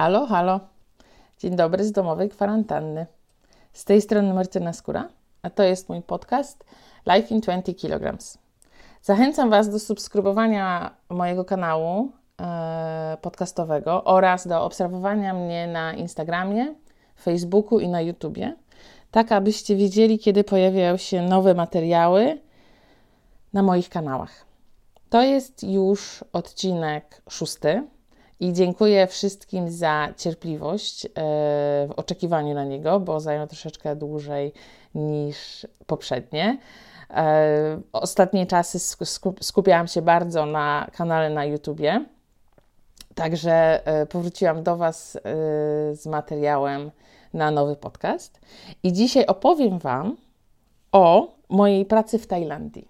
Halo, halo. Dzień dobry z domowej kwarantanny. Z tej strony Martyna Skóra, a to jest mój podcast Life in 20 kg. Zachęcam Was do subskrybowania mojego kanału e, podcastowego oraz do obserwowania mnie na Instagramie, Facebooku i na YouTubie, tak abyście wiedzieli, kiedy pojawiają się nowe materiały na moich kanałach. To jest już odcinek szósty i dziękuję wszystkim za cierpliwość e, w oczekiwaniu na niego, bo zajął troszeczkę dłużej niż poprzednie. E, ostatnie czasy skupiałam się bardzo na kanale na YouTubie, także e, powróciłam do Was z materiałem na nowy podcast. I dzisiaj opowiem Wam o mojej pracy w Tajlandii.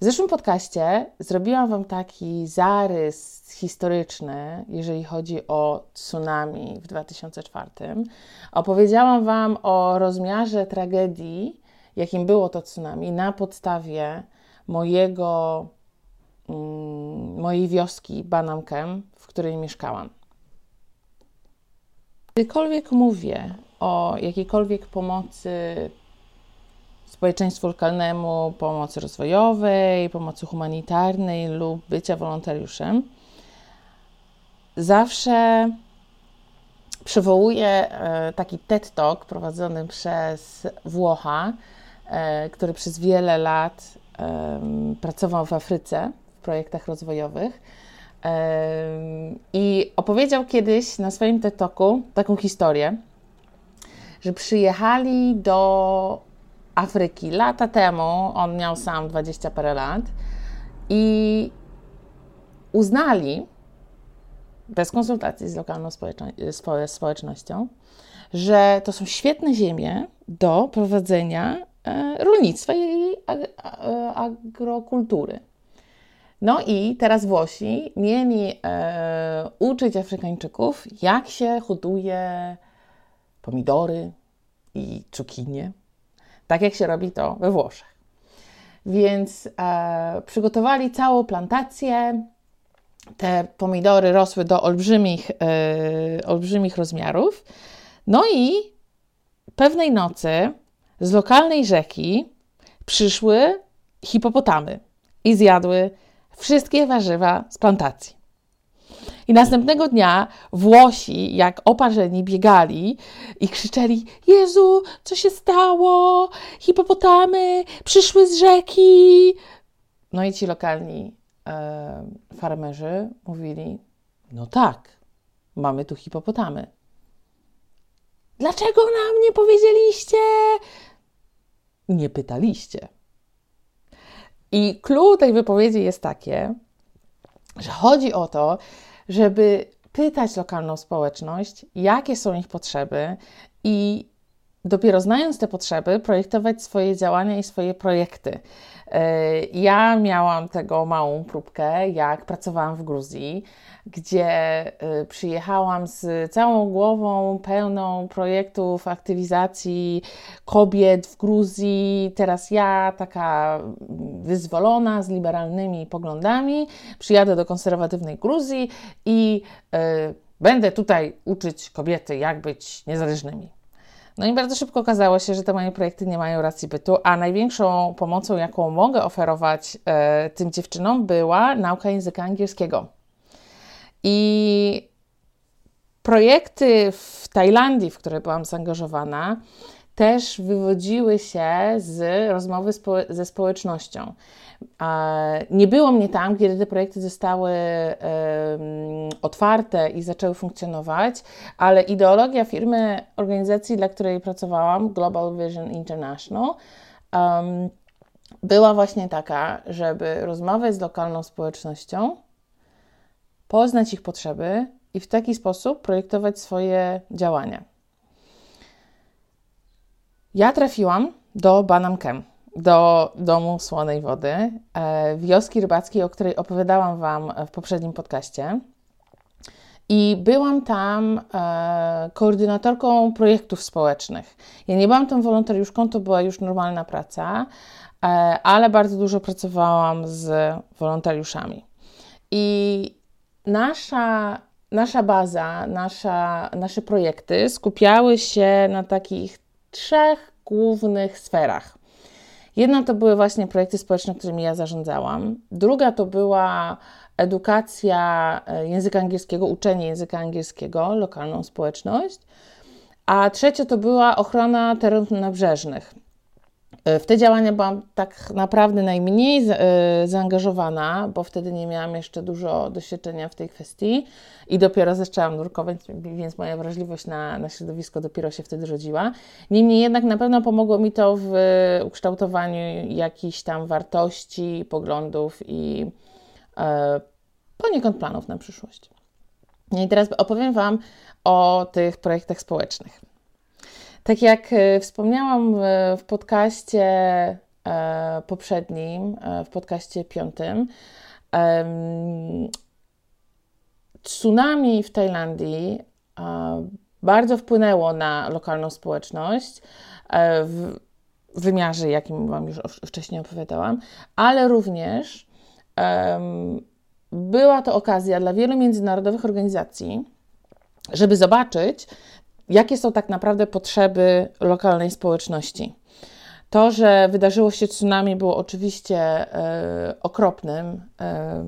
W zeszłym podcaście zrobiłam Wam taki zarys historyczny, jeżeli chodzi o tsunami w 2004. Opowiedziałam Wam o rozmiarze tragedii, jakim było to tsunami, na podstawie mojego, mm, mojej wioski Banamkem, w której mieszkałam. Gdykolwiek mówię o jakiejkolwiek pomocy społeczeństwu lokalnemu, pomocy rozwojowej, pomocy humanitarnej lub bycia wolontariuszem, zawsze przywołuję e, taki TED Talk prowadzony przez Włocha, e, który przez wiele lat pracował w Afryce w projektach rozwojowych. I opowiedział kiedyś na swoim TED Talku taką historię, że przyjechali do Afryki lata temu. On miał sam 20 parę lat i uznali, bez konsultacji z lokalną społecznością, że to są świetne ziemie do prowadzenia e, rolnictwa i agrokultury. No i teraz Włosi mieli e, uczyć Afrykańczyków, jak się hoduje pomidory i cukinie tak jak się robi to we Włoszech. Więc e, przygotowali całą plantację. Te pomidory rosły do olbrzymich, e, olbrzymich rozmiarów. No i pewnej nocy z lokalnej rzeki przyszły hipopotamy i zjadły wszystkie warzywa z plantacji. I następnego dnia Włosi, jak oparzeni, biegali i krzyczeli: Jezu, co się stało? Hipopotamy przyszły z rzeki. No i ci lokalni e, farmerzy mówili: No tak, mamy tu hipopotamy. Dlaczego nam nie powiedzieliście? Nie pytaliście. I klucz tej wypowiedzi jest takie, że chodzi o to, żeby pytać lokalną społeczność, jakie są ich potrzeby i dopiero znając te potrzeby, projektować swoje działania i swoje projekty. E, ja miałam tego małą próbkę, jak pracowałam w Gruzji, gdzie e, przyjechałam z całą głową pełną projektów aktywizacji kobiet w Gruzji. Teraz ja, taka wyzwolona, z liberalnymi poglądami, przyjadę do konserwatywnej Gruzji i y, będę tutaj uczyć kobiety, jak być niezależnymi. No i bardzo szybko okazało się, że te moje projekty nie mają racji bytu, a największą pomocą, jaką mogę oferować e, tym dziewczynom, była nauka języka angielskiego. I projekty w Tajlandii, w które byłam zaangażowana, też wywodziły się z rozmowy spo ze społecznością. Nie było mnie tam, kiedy te projekty zostały otwarte i zaczęły funkcjonować, ale ideologia firmy, organizacji, dla której pracowałam, Global Vision International, była właśnie taka, żeby rozmawiać z lokalną społecznością, poznać ich potrzeby i w taki sposób projektować swoje działania. Ja trafiłam do Banam Camp do domu słonej wody, e, wioski rybackiej, o której opowiadałam Wam w poprzednim podcaście. I byłam tam e, koordynatorką projektów społecznych. Ja nie byłam tam wolontariuszką, to była już normalna praca, e, ale bardzo dużo pracowałam z wolontariuszami. I nasza nasza baza, nasza, nasze projekty skupiały się na takich trzech głównych sferach. Jedna to były właśnie projekty społeczne, którymi ja zarządzałam. Druga to była edukacja e, języka angielskiego, uczenie języka angielskiego, lokalną społeczność. A trzecie to była ochrona terenów nabrzeżnych. E, w te działania byłam tak naprawdę najmniej e, zaangażowana, bo wtedy nie miałam jeszcze dużo doświadczenia w tej kwestii i dopiero zaczęłam nurkować, więc moja wrażliwość na, na środowisko dopiero się wtedy rodziła. Niemniej jednak na pewno pomogło mi to w ukształtowaniu jakichś tam wartości, poglądów i e, poniekąd planów na przyszłość. I teraz opowiem Wam o tych projektach społecznych. Tak jak e, wspomniałam w podcaście e, poprzednim, e, w podcaście piątym, tsunami w Tajlandii bardzo wpłynęło na lokalną społeczność w wymiarze, jakim Wam już wcześniej opowiadałam, ale również była to okazja dla wielu międzynarodowych organizacji, żeby zobaczyć, jakie są tak naprawdę potrzeby lokalnej społeczności. To, że wydarzyło się tsunami, było oczywiście e, okropnym, e,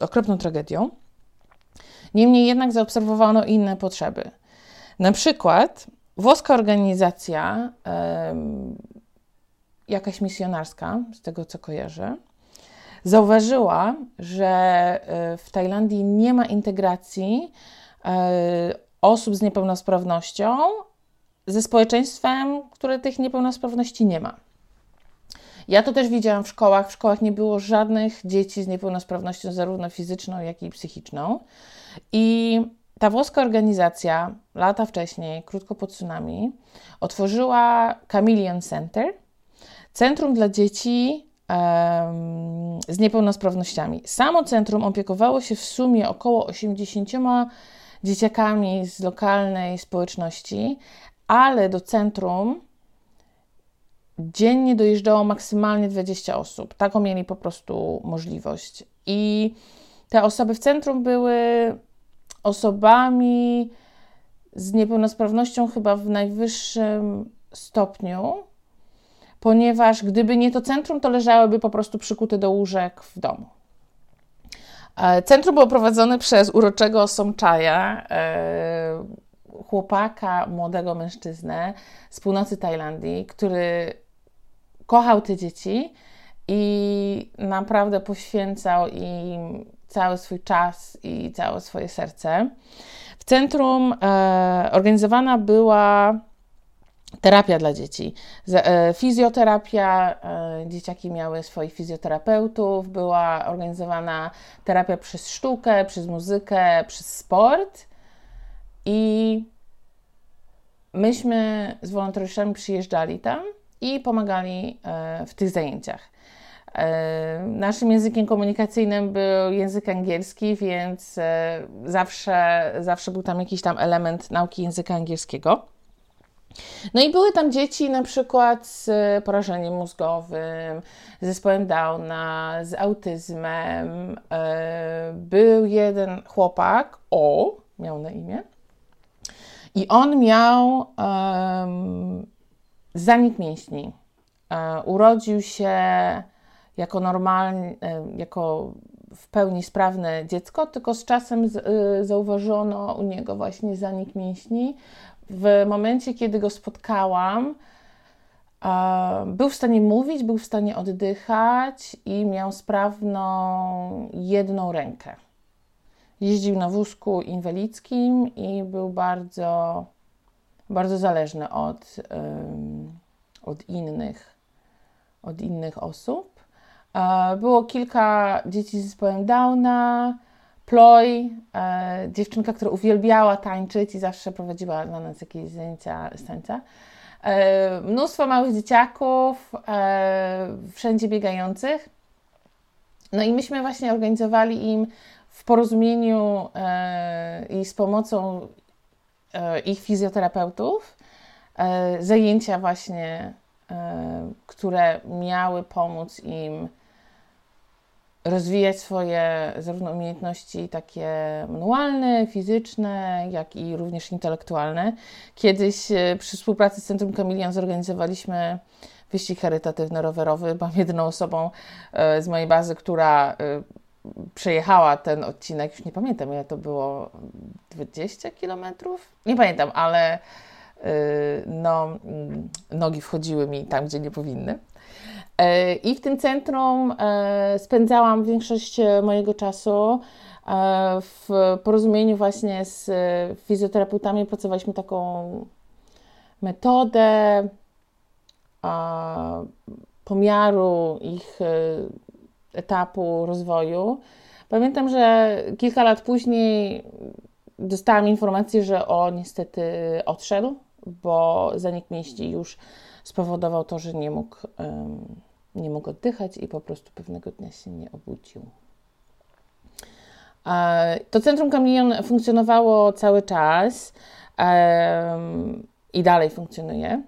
okropną tragedią. Niemniej jednak zaobserwowano inne potrzeby. Na przykład włoska organizacja, e, jakaś misjonarska, z tego co kojarzę, zauważyła, że w Tajlandii nie ma integracji osób z niepełnosprawnością ze społeczeństwem, które tych niepełnosprawności nie ma. Ja to też widziałam w szkołach. W szkołach nie było żadnych dzieci z niepełnosprawnością, zarówno fizyczną, jak i psychiczną. I ta włoska organizacja lata wcześniej, krótko po tsunami, otworzyła Chameleon Center, centrum dla dzieci um, z niepełnosprawnościami. Samo centrum opiekowało się w sumie około 80 dzieciakami z lokalnej społeczności, ale do centrum dziennie dojeżdżało maksymalnie 20 osób. Taką mieli po prostu możliwość. I te osoby w centrum były osobami z niepełnosprawnością chyba w najwyższym stopniu, ponieważ gdyby nie to centrum, to leżałyby po prostu przykute do łóżek w domu. E, centrum było prowadzone przez uroczego Somczaja, e, chłopaka, młodego mężczyznę z północy Tajlandii, który kochał te dzieci i naprawdę poświęcał im cały swój czas i całe swoje serce. W centrum e, organizowana była terapia dla dzieci. E, fizjoterapia, e, dzieciaki miały swoich fizjoterapeutów, była organizowana terapia przez sztukę, przez muzykę, przez sport i myśmy z wolontariuszami przyjeżdżali tam i pomagali e, w tych zajęciach. Naszym językiem komunikacyjnym był język angielski, więc zawsze, zawsze był tam jakiś tam element nauki języka angielskiego. No i były tam dzieci na przykład z porażeniem mózgowym, z zespołem Downa, z autyzmem. E, był jeden chłopak, O, miał na imię, i on miał um, zanik mięśni. E, urodził się jako normalny, jako w pełni sprawne dziecko, tylko z czasem y, zauważono u niego właśnie zanik mięśni, w momencie, kiedy go spotkałam, był w stanie mówić, był w stanie oddychać i miał sprawną jedną rękę. Jeździł na wózku inwalidzkim i był bardzo, bardzo zależny od, od, innych, od innych osób. Było kilka dzieci z zespołem Downa, Ploy, e, dziewczynka, która uwielbiała tańczyć i zawsze prowadziła dla nas jakieś zajęcia z tańca. E, mnóstwo małych dzieciaków, e, wszędzie biegających. No i myśmy właśnie organizowali im w porozumieniu e, i z pomocą e, ich fizjoterapeutów e, zajęcia właśnie, które miały pomóc im rozwijać swoje zarówno umiejętności takie manualne, fizyczne, jak i również intelektualne. Kiedyś e, przy współpracy z Centrum Kamilian zorganizowaliśmy wyścig charytatywny rowerowy. Byłam jedyną osobą e, z mojej bazy, która e, przejechała ten odcinek, już nie pamiętam ile to było, 20 kilometrów? Nie pamiętam, ale no, mm, nogi wchodziły mi tam, gdzie nie powinny. E, I w tym centrum e, spędzałam większość e, mojego czasu. W porozumieniu właśnie z fizjoterapeutami pracowaliśmy taką metodę pomiaru ich etapu rozwoju. Pamiętam, że kilka lat później dostałam informację, że o niestety odszedł, bo zanik mięśni już spowodował to, że nie mógł, nie mógł oddychać i po prostu pewnego dnia się nie obudził. To Centrum Kamilion funkcjonowało cały czas i dalej funkcjonuje.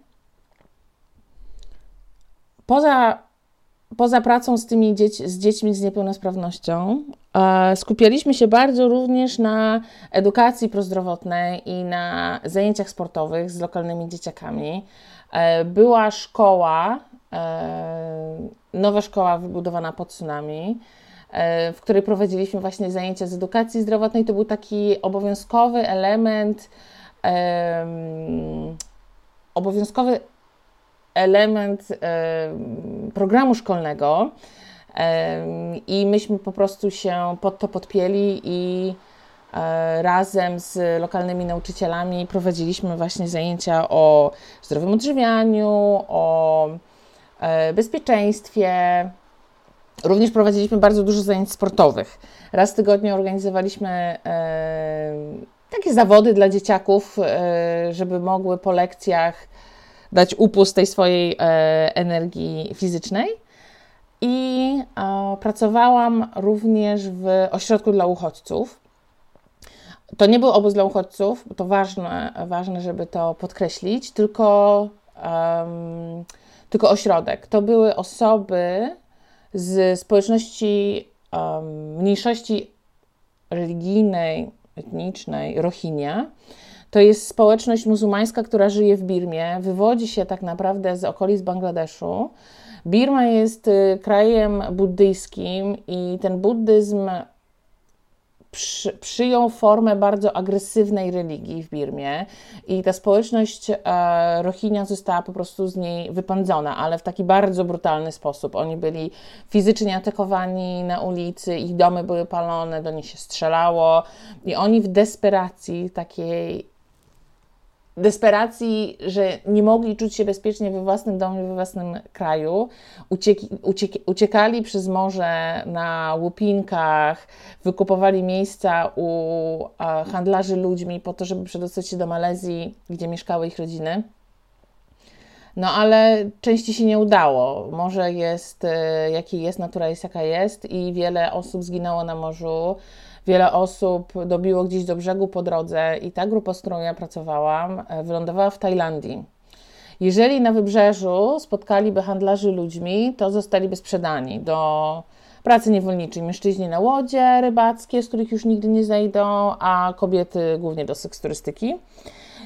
Poza, poza pracą z tymi dzieci, z dziećmi z niepełnosprawnością, skupialiśmy się bardzo również na edukacji prozdrowotnej i na zajęciach sportowych z lokalnymi dzieciakami. E, była szkoła, e, nowa szkoła wybudowana pod tsunami, e, w której prowadziliśmy właśnie zajęcia z edukacji zdrowotnej. To był taki obowiązkowy element, obowiązkowy element programu szkolnego. I myśmy po prostu się pod to podpięli i E, razem z lokalnymi nauczycielami prowadziliśmy właśnie zajęcia o zdrowym odżywianiu, o e, bezpieczeństwie. Również prowadziliśmy bardzo dużo zajęć sportowych. Raz w tygodniu organizowaliśmy e, takie zawody dla dzieciaków, żeby mogły po lekcjach dać upust tej swojej energii fizycznej. I pracowałam również w ośrodku dla uchodźców. To nie był obóz dla uchodźców, to ważne, ważne żeby to podkreślić, tylko, um, tylko ośrodek. To były osoby z społeczności um, mniejszości religijnej, etnicznej, Rohingya. To jest społeczność muzułmańska, która żyje w Birmie, wywodzi się tak naprawdę z okolic Bangladeszu. Birma jest y, krajem buddyjskim i ten buddyzm przy, przyjął formę bardzo agresywnej religii w Birmie i ta społeczność e, Rohingya została po prostu z niej wypędzona, ale w taki bardzo brutalny sposób. Oni byli fizycznie atakowani na ulicy, ich domy były palone, do nich się strzelało i oni w desperacji takiej desperacji, że nie mogli czuć się bezpiecznie we własnym domu, we własnym kraju, uciekali przez morze na łupinkach, wykupowali miejsca u handlarzy ludźmi po to, żeby przedostać się do Malezji, gdzie mieszkały ich rodziny. No ale części się nie udało. Morze jest e, jakie jest, natura jest jaka jest i wiele osób zginęło na morzu. Wiele osób dobiło gdzieś do brzegu po drodze i ta grupa, z którą ja pracowałam, e, wylądowała w Tajlandii. Jeżeli na wybrzeżu spotkaliby handlarzy ludźmi, to zostaliby sprzedani do pracy niewolniczej. Mężczyźni na łodzie rybackie, z których już nigdy nie zejdą, a kobiety głównie do seksturystyki.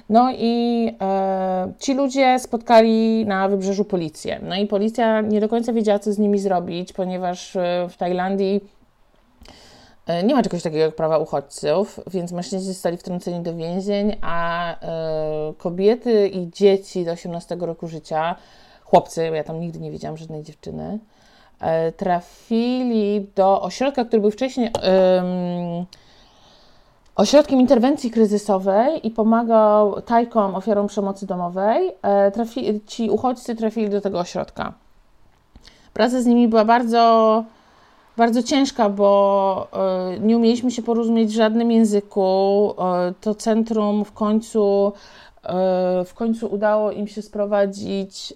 No i e, ci ludzie spotkali na wybrzeżu policję. No i policja nie do końca wiedziała, co z nimi zrobić, ponieważ e, w Tajlandii nie ma czegoś takiego jak prawa uchodźców, więc mężczyźni zostali wtrąceni do więzień, a y, kobiety i dzieci do 18 roku życia, chłopcy, ja tam nigdy nie widziałam żadnej dziewczyny, y, trafili do ośrodka, który był wcześniej y, ośrodkiem interwencji kryzysowej i pomagał tajkom, ofiarom przemocy domowej. Trafi, ci uchodźcy trafili do tego ośrodka. Praca z nimi była bardzo bardzo ciężka, bo e, nie umieliśmy się porozumieć w żadnym języku. E, to centrum w końcu, e, w końcu udało im się sprowadzić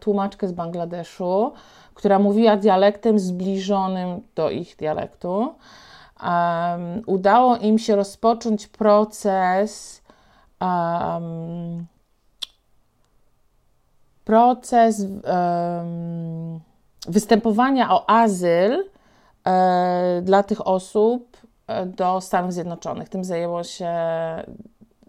tłumaczkę z Bangladeszu, która mówiła dialektem zbliżonym do ich dialektu. Udało im się rozpocząć proces. Proces występowania o azyl dla tych osób e, do Stanów Zjednoczonych. Tym zajęło się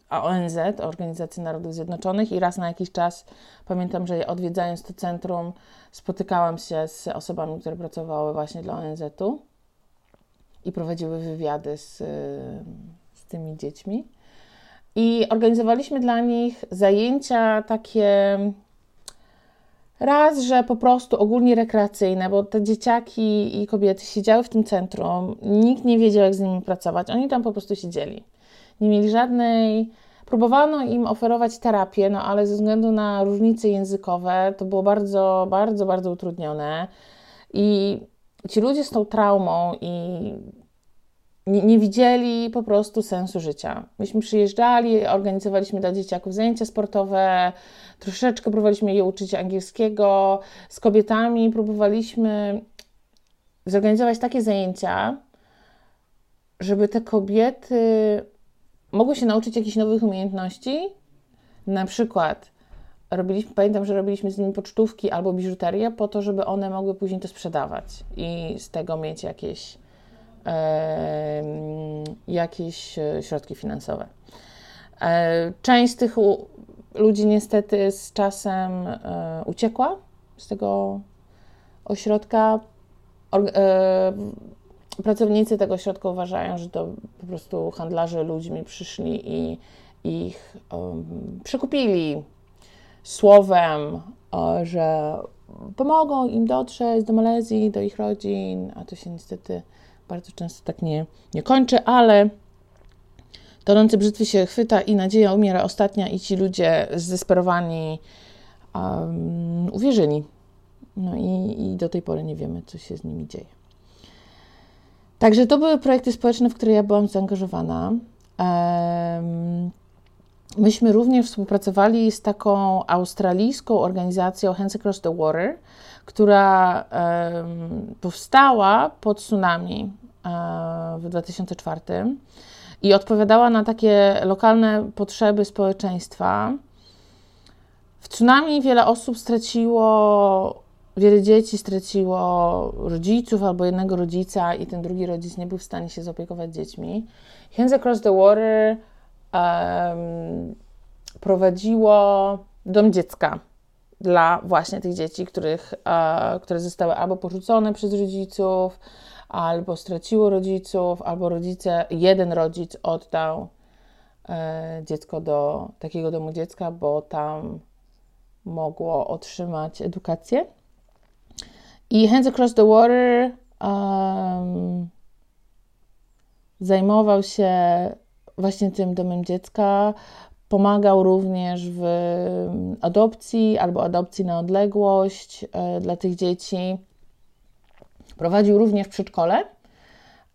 ONZ, Organizacja Narodów Zjednoczonych, i raz na jakiś czas pamiętam, że odwiedzając to centrum, spotykałam się z osobami, które pracowały właśnie dla ONZ-u i prowadziły wywiady z, z tymi dziećmi. I organizowaliśmy dla nich zajęcia takie raz, że po prostu ogólnie rekreacyjne, bo te dzieciaki i kobiety siedziały w tym centrum, nikt nie wiedział, jak z nimi pracować, oni tam po prostu siedzieli. Nie mieli żadnej. Próbowano im oferować terapię, no ale ze względu na różnice językowe to było bardzo, bardzo, bardzo utrudnione. I ci ludzie z tą traumą i nie, nie, widzieli po prostu sensu życia. Myśmy przyjeżdżali, organizowaliśmy dla dzieciaków zajęcia sportowe, troszeczkę próbowaliśmy je uczyć angielskiego. Z kobietami próbowaliśmy zorganizować takie zajęcia, żeby te kobiety mogły się nauczyć jakichś nowych umiejętności. Na przykład robiliśmy, pamiętam, że robiliśmy z nimi pocztówki albo biżuterię po to, żeby one mogły później to sprzedawać i z tego mieć jakieś jakieś e, środki finansowe. E, część z tych ludzi niestety z czasem e, uciekła z tego ośrodka. Pracownicy tego ośrodka uważają, że to po prostu handlarze ludźmi przyszli i ich przekupili słowem, że pomogą im dotrzeć do Malezji, do ich rodzin, a to się niestety bardzo często tak nie, nie kończy, ale tonący brzytwy się chwyta i nadzieja umiera ostatnia i ci ludzie zdesperowani um, uwierzyli. No i, i do tej pory nie wiemy, co się z nimi dzieje. Także to były projekty społeczne, w które ja byłam zaangażowana. Um, myśmy również współpracowali z taką australijską organizacją Hands Across the Water, która um, powstała po tsunami um, w 2004 i odpowiadała na takie lokalne potrzeby społeczeństwa. W tsunami wiele osób straciło, wiele dzieci straciło rodziców albo jednego rodzica, i ten drugi rodzic nie był w stanie się zaopiekować dziećmi. Hands Across the Water prowadziło dom dziecka dla właśnie tych dzieci, których, e, które zostały albo porzucone przez rodziców, albo straciło rodziców, albo rodzice, jeden rodzic oddał e, dziecko do takiego domu dziecka, bo tam mogło otrzymać edukację. I Hands Across the Water um, zajmował się właśnie tym domem dziecka, Pomagał również w mm, adopcji albo adopcji na odległość e, dla tych dzieci. Prowadził również przedszkole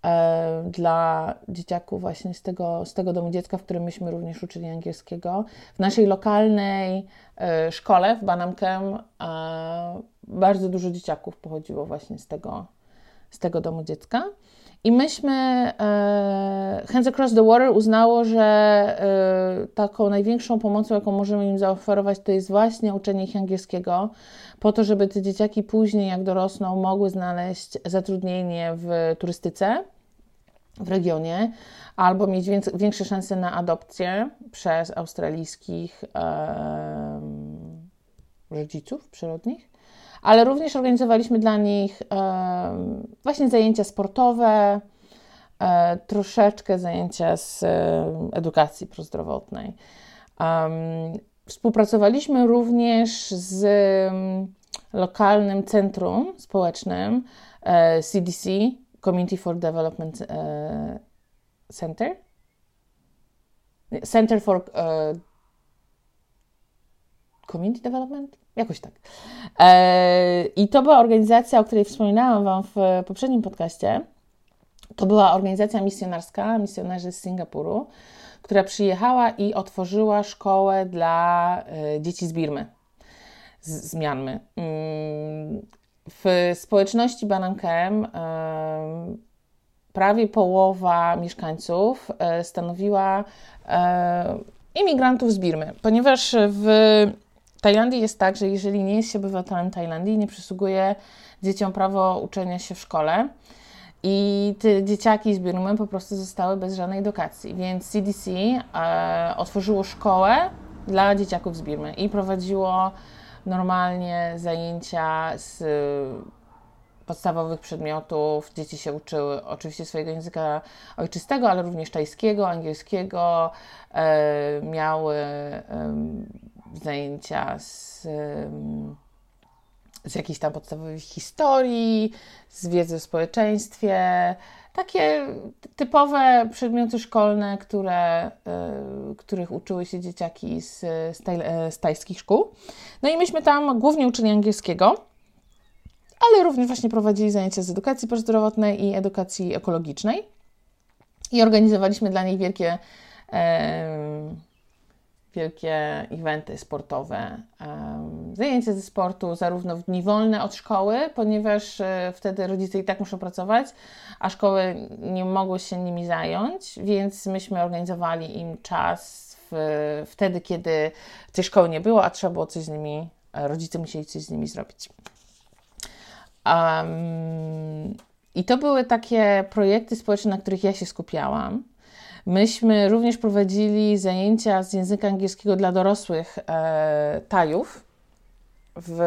e, dla dzieciaków właśnie z tego, z tego domu dziecka, w którym myśmy również uczyli angielskiego. W naszej lokalnej e, szkole w Banamkem bardzo dużo dzieciaków pochodziło właśnie z tego, z tego domu dziecka. I myśmy, e, Hands Across the Water uznało, że e, taką największą pomocą, jaką możemy im zaoferować, to jest właśnie uczenie ich angielskiego, po to, żeby te dzieciaki później, jak dorosną, mogły znaleźć zatrudnienie w turystyce w regionie, albo mieć większe szanse na adopcję przez australijskich e, rodziców przyrodnich ale również organizowaliśmy dla nich właśnie zajęcia sportowe, e, troszeczkę zajęcia z edukacji prozdrowotnej. Współpracowaliśmy również z lokalnym centrum społecznym CDC, e, Community for Development e, Center. Center for Community Development? Jakoś tak. E, I to była organizacja, o której wspominałam Wam w poprzednim podcaście. To była organizacja misjonarska, misjonarzy z Singapuru, która przyjechała i otworzyła szkołę dla e, dzieci z Birmy, z, z Mianmy. Mm, w społeczności Banankem e, prawie połowa mieszkańców stanowiła imigrantów z Birmy, ponieważ w Tajlandii jest tak, że jeżeli nie jest się obywatelem Tajlandii, nie przysługuje dzieciom prawo uczenia się w szkole. I te dzieciaki z Birmy po prostu zostały bez żadnej edukacji. Więc CDC e, otworzyło szkołę dla dzieciaków z Birmy i prowadziło normalnie zajęcia z podstawowych przedmiotów. Dzieci się uczyły oczywiście swojego języka ojczystego, ale również tajskiego, angielskiego. E, miały e, zajęcia z, z jakiejś tam podstawowej historii, z wiedzy o społeczeństwie. Takie typowe przedmioty szkolne, które, y, których uczyły się dzieciaki z, z, taj, z tajskich szkół. No i myśmy tam głównie uczyli angielskiego, ale również właśnie prowadzili zajęcia z edukacji pozdrowotnej i edukacji ekologicznej. I organizowaliśmy dla nich wielkie wielkie eventy sportowe, zajęcia ze sportu, zarówno w dni wolne od szkoły, ponieważ e, wtedy rodzice i tak muszą pracować, a szkoły nie mogły się nimi zająć, więc myśmy organizowali im czas w, wtedy, kiedy tej szkoły nie było, a trzeba było coś z nimi, rodzice musieli coś z nimi zrobić. Um, I to były takie projekty społeczne, na których ja się skupiałam. Myśmy również prowadzili zajęcia z języka angielskiego dla dorosłych e, Tajów w,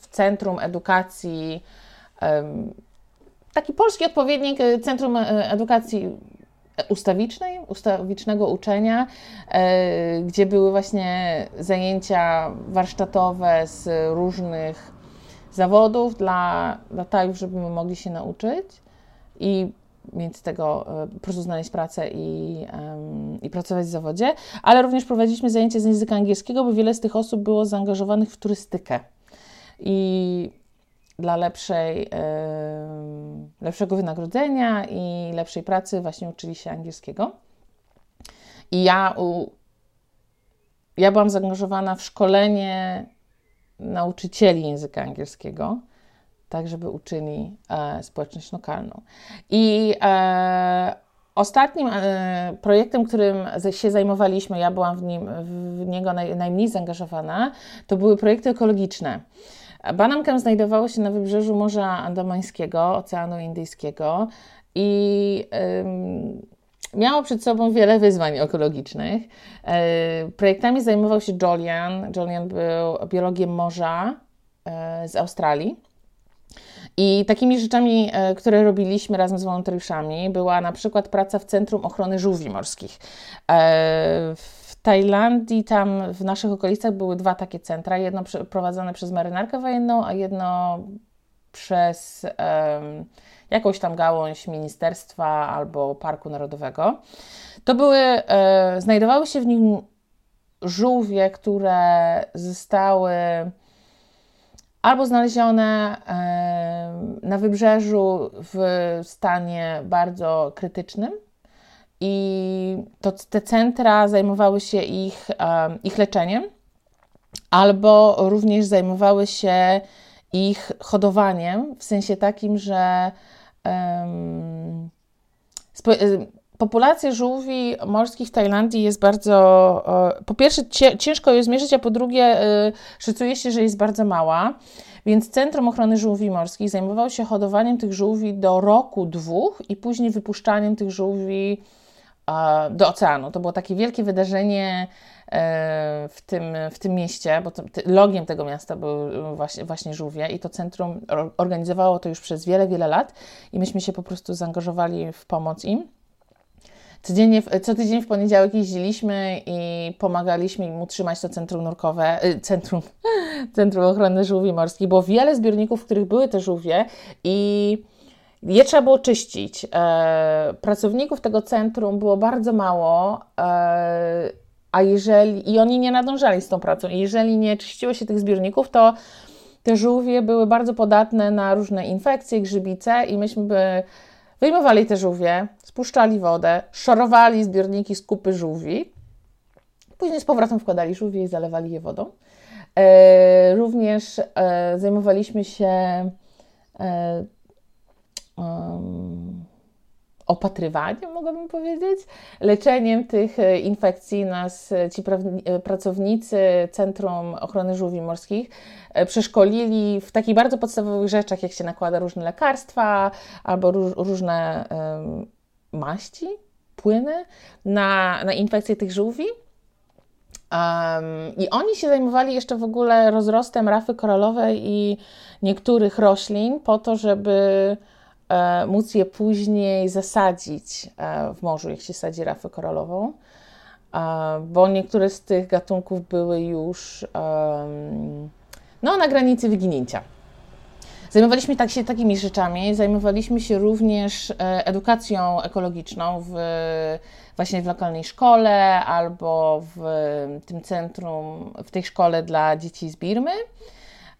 w Centrum Edukacji, taki polski odpowiednik e, Centrum e, Edukacji ustawicznej, ustawicznego uczenia, e, gdzie były właśnie zajęcia warsztatowe z różnych zawodów dla, dla Tajów, żeby mogli się nauczyć. I mieć tego, e, po prostu znaleźć pracę i, i pracować w zawodzie, ale również prowadziliśmy zajęcia z języka angielskiego, bo wiele z tych osób było zaangażowanych w turystykę. I dla lepszej, lepszego wynagrodzenia i lepszej pracy właśnie uczyli się angielskiego. I ja, u, ja byłam zaangażowana w szkolenie nauczycieli języka angielskiego tak żeby uczyli e, społeczność lokalną. I e, ostatnim e, projektem, którym się zajmowaliśmy, ja byłam w, nim, w niego naj, najmniej zaangażowana, to były projekty ekologiczne. Banam znajdowało się na wybrzeżu Morza Andamońskiego, Oceanu Indyjskiego i miało przed sobą wiele wyzwań ekologicznych. E, projektami zajmował się Jolian. Jolian był biologiem morza e, z Australii. I takimi rzeczami, e, które robiliśmy razem z wolontariuszami, była na przykład praca w Centrum Ochrony Żółwi Morskich. E, w Tajlandii, tam w naszych okolicach były dwa takie centra. Jedno prowadzone przez marynarkę wojenną, a jedno przez um, jakąś tam gałąź ministerstwa albo parku narodowego. To były, e, znajdowały się w nim żółwie, które zostały albo znalezione na wybrzeżu w stanie bardzo krytycznym. I to te centra zajmowały się ich, ich leczeniem, albo również zajmowały się ich hodowaniem, w sensie takim, że populacja żółwi morskich w Tajlandii jest bardzo, po pierwsze ciężko ją zmierzyć, a po drugie y, szacuje się, że jest bardzo mała. Więc Centrum Ochrony Żółwi Morskich zajmowało się hodowaniem tych żółwi do roku, dwóch i później wypuszczaniem tych żółwi do oceanu. To było takie wielkie wydarzenie e, w tym, w tym mieście, bo logiem tego miasta były właśnie, właśnie żółwie i to centrum organizowało to już przez wiele, wiele lat i myśmy się po prostu zaangażowali w pomoc im. Codziennie, co tydzień w poniedziałek jeździliśmy i pomagaliśmy im utrzymać to centrum nurkowe, y, centrum, centrum ochrony żółwi morskich. Było wiele zbiorników, w których były te żółwie i je trzeba było czyścić. E, pracowników tego centrum było bardzo mało, e, a jeżeli i oni nie nadążali z tą pracą. I jeżeli nie czyściło się tych zbiorników, to te żółwie były bardzo podatne na różne infekcje, grzybice i myśmy by Wyjmowali te żółwie, spuszczali wodę, szorowali zbiorniki z kupy żółwi, później z powrotem wkładali żółwie i zalewali je wodą. E, również e, zajmowaliśmy się e, um, opatrywaniem, mogłabym powiedzieć, leczeniem tych e, infekcji nas e, ci e, pracownicy Centrum Ochrony Żółwi Morskich przeszkolili w takich bardzo podstawowych rzeczach, jak się nakłada różne lekarstwa albo różne maści, płyny na, na tych żółwi. Um, I oni się zajmowali jeszcze w ogóle rozrostem rafy koralowej i niektórych roślin po to, żeby móc je później zasadzić e, w morzu, jak się sadzi rafę koralową, e, bo niektóre z tych gatunków były już no, na granicy wyginięcia. Zajmowaliśmy tak się takimi rzeczami, zajmowaliśmy się również e, edukacją ekologiczną w, właśnie w lokalnej szkole albo w tym centrum, w tej szkole dla dzieci z Birmy.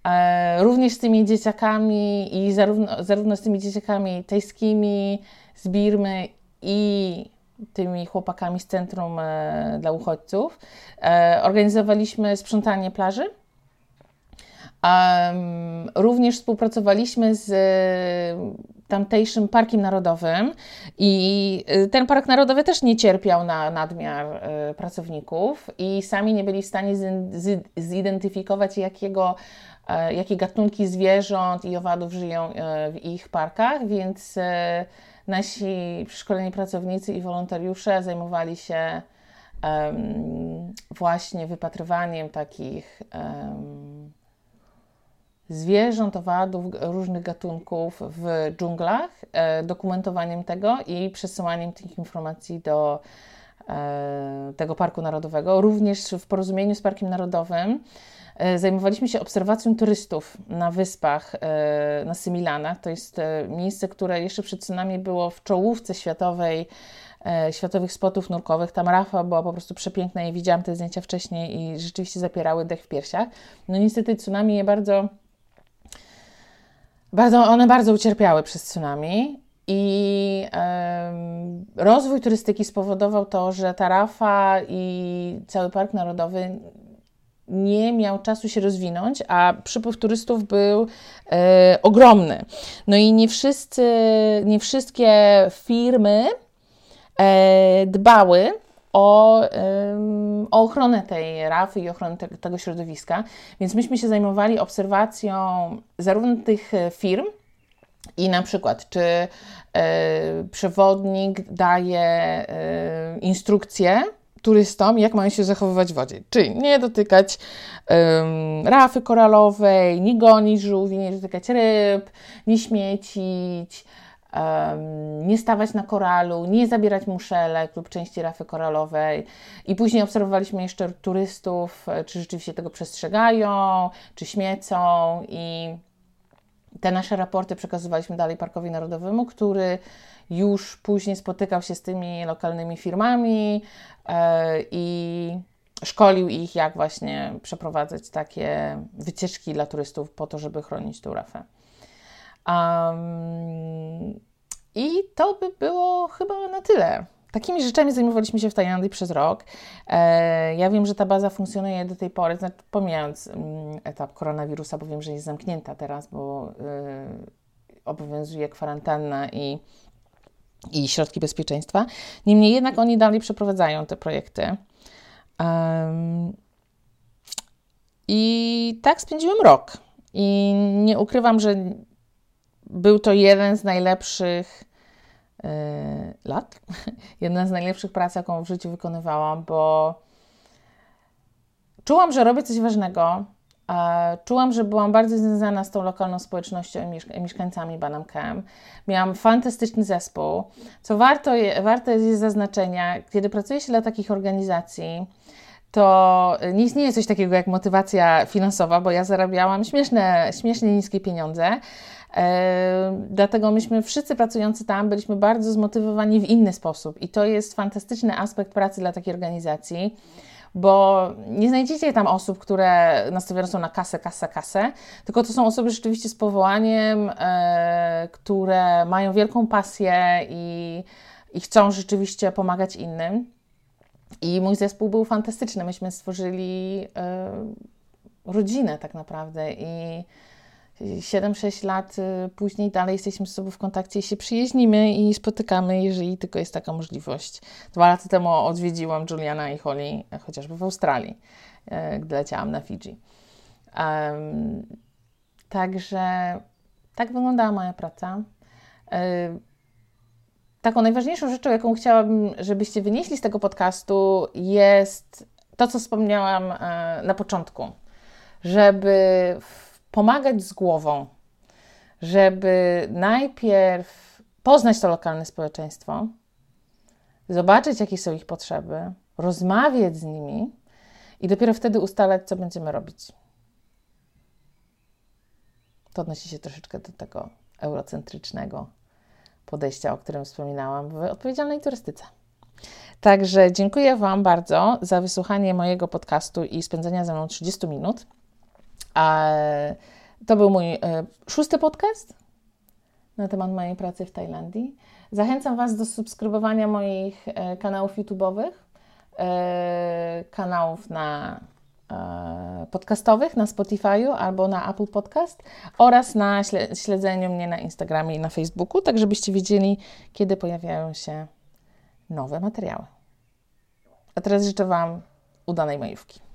E, również z tymi dzieciakami i zarówno, zarówno z tymi dzieciakami tajskimi z Birmy i tymi chłopakami z Centrum e, dla Uchodźców. Organizowaliśmy sprzątanie plaży również współpracowaliśmy z e, tamtejszym Parkiem Narodowym i e, ten Park Narodowy też nie cierpiał na nadmiar pracowników i sami nie byli w stanie zidentyfikować jakiego, jakie gatunki zwierząt i owadów żyją y, w ich parkach, więc nasi przeszkoleni pracownicy i wolontariusze zajmowali się właśnie wypatrywaniem takich zwierząt, owadów, różnych gatunków w dżunglach, e, dokumentowaniem tego i przesyłaniem tych informacji do e, tego Parku Narodowego. Również w porozumieniu z Parkiem Narodowym e, zajmowaliśmy się obserwacją turystów na wyspach, na Symilanach. To jest miejsce, które jeszcze przed tsunami było w czołówce światowej światowych spotów nurkowych. Tam rafa była po prostu przepiękna i widziałam te zdjęcia wcześniej i rzeczywiście zapierały dech w piersiach. No niestety tsunami je bardzo bardzo, one bardzo ucierpiały przez tsunami i rozwój turystyki spowodował to, że Tarafa i cały Park Narodowy nie miał czasu się rozwinąć, a przypływ turystów był e, ogromny. No i nie wszyscy, nie wszystkie firmy e, dbały o, o ochronę tej rafy i ochronę te, tego środowiska. Więc myśmy się zajmowali obserwacją zarówno tych e, firm, i na przykład, czy y, przewodnik daje y, instrukcje turystom, jak mają się zachowywać w wodzie. Czyli nie dotykać rafy koralowej, nie gonić żółwi, nie dotykać ryb, nie śmiecić, nie stawać na koralu, nie zabierać muszelek lub części rafy koralowej. I później obserwowaliśmy jeszcze turystów, e, czy rzeczywiście tego przestrzegają, czy śmiecą i te nasze raporty przekazywaliśmy dalej Parkowi Narodowemu, który już później spotykał się z tymi lokalnymi firmami e, i szkolił ich, jak właśnie przeprowadzać takie wycieczki dla turystów po to, żeby chronić tą rafę. I to by było chyba na tyle. Takimi rzeczami zajmowaliśmy się w Tajlandii przez rok. E, ja wiem, że ta baza funkcjonuje do tej pory, znaczy pomijając mm, etap koronawirusa, bo wiem, że jest zamknięta teraz, bo y, obowiązuje kwarantanna i, i środki bezpieczeństwa. Niemniej jednak oni dalej przeprowadzają te projekty. Um, I tak spędziłem rok. I nie ukrywam, że był to jeden z najlepszych yy, lat, jedna z najlepszych prac, jaką w życiu wykonywałam, bo czułam, że robię coś ważnego. Czułam, że byłam bardzo związana z tą lokalną społecznością i mieszkańcami Banam Camp. Miałam fantastyczny zespół. Co warto, je, warte jest zaznaczenia, kiedy pracuje się dla takich organizacji, to nie istnieje coś takiego jak motywacja finansowa, bo ja zarabiałam śmieszne, śmiesznie niskie pieniądze, Dlatego myśmy wszyscy pracujący tam byliśmy bardzo zmotywowani w inny sposób i to jest fantastyczny aspekt pracy dla takiej organizacji bo nie znajdziecie tam osób, które nastawione są na kasę, kasę, kasę, tylko to są osoby rzeczywiście z powołaniem, e, które mają wielką pasję i, i chcą rzeczywiście pomagać innym. I mój zespół był fantastyczny. Myśmy stworzyli e, rodzinę tak naprawdę i 7-6 lat y, później dalej jesteśmy z sobą w kontakcie i się przyjaźnimy i spotykamy, jeżeli tylko jest taka możliwość. Dwa lata temu odwiedziłam Juliana i Holly chociażby w Australii, gdy leciałam na Fidżi. Um, także tak wyglądała moja praca. Taką najważniejszą rzeczą, jaką chciałabym, żebyście wynieśli z tego podcastu, jest to, co wspomniałam e, na początku, żeby pomagać z głową, żeby najpierw poznać to lokalne społeczeństwo, zobaczyć, jakie są ich potrzeby, rozmawiać z nimi i dopiero wtedy ustalać, co będziemy robić. To odnosi się troszeczkę do tego eurocentrycznego podejścia, o którym wspominałam w odpowiedzialnej turystyce. Także dziękuję Wam bardzo za wysłuchanie mojego podcastu i spędzenia ze mną 30 minut. To był mój e, szósty podcast na temat mojej pracy w Tajlandii. Zachęcam Was do subskrybowania moich e, kanałów YouTube'owych, e, kanałów na podcastowych na Spotify'u albo na Apple Podcast oraz na śledzeniu mnie na Instagramie i na Facebooku, tak żebyście wiedzieli, kiedy pojawiają się nowe materiały. A teraz życzę Wam udanej majówki.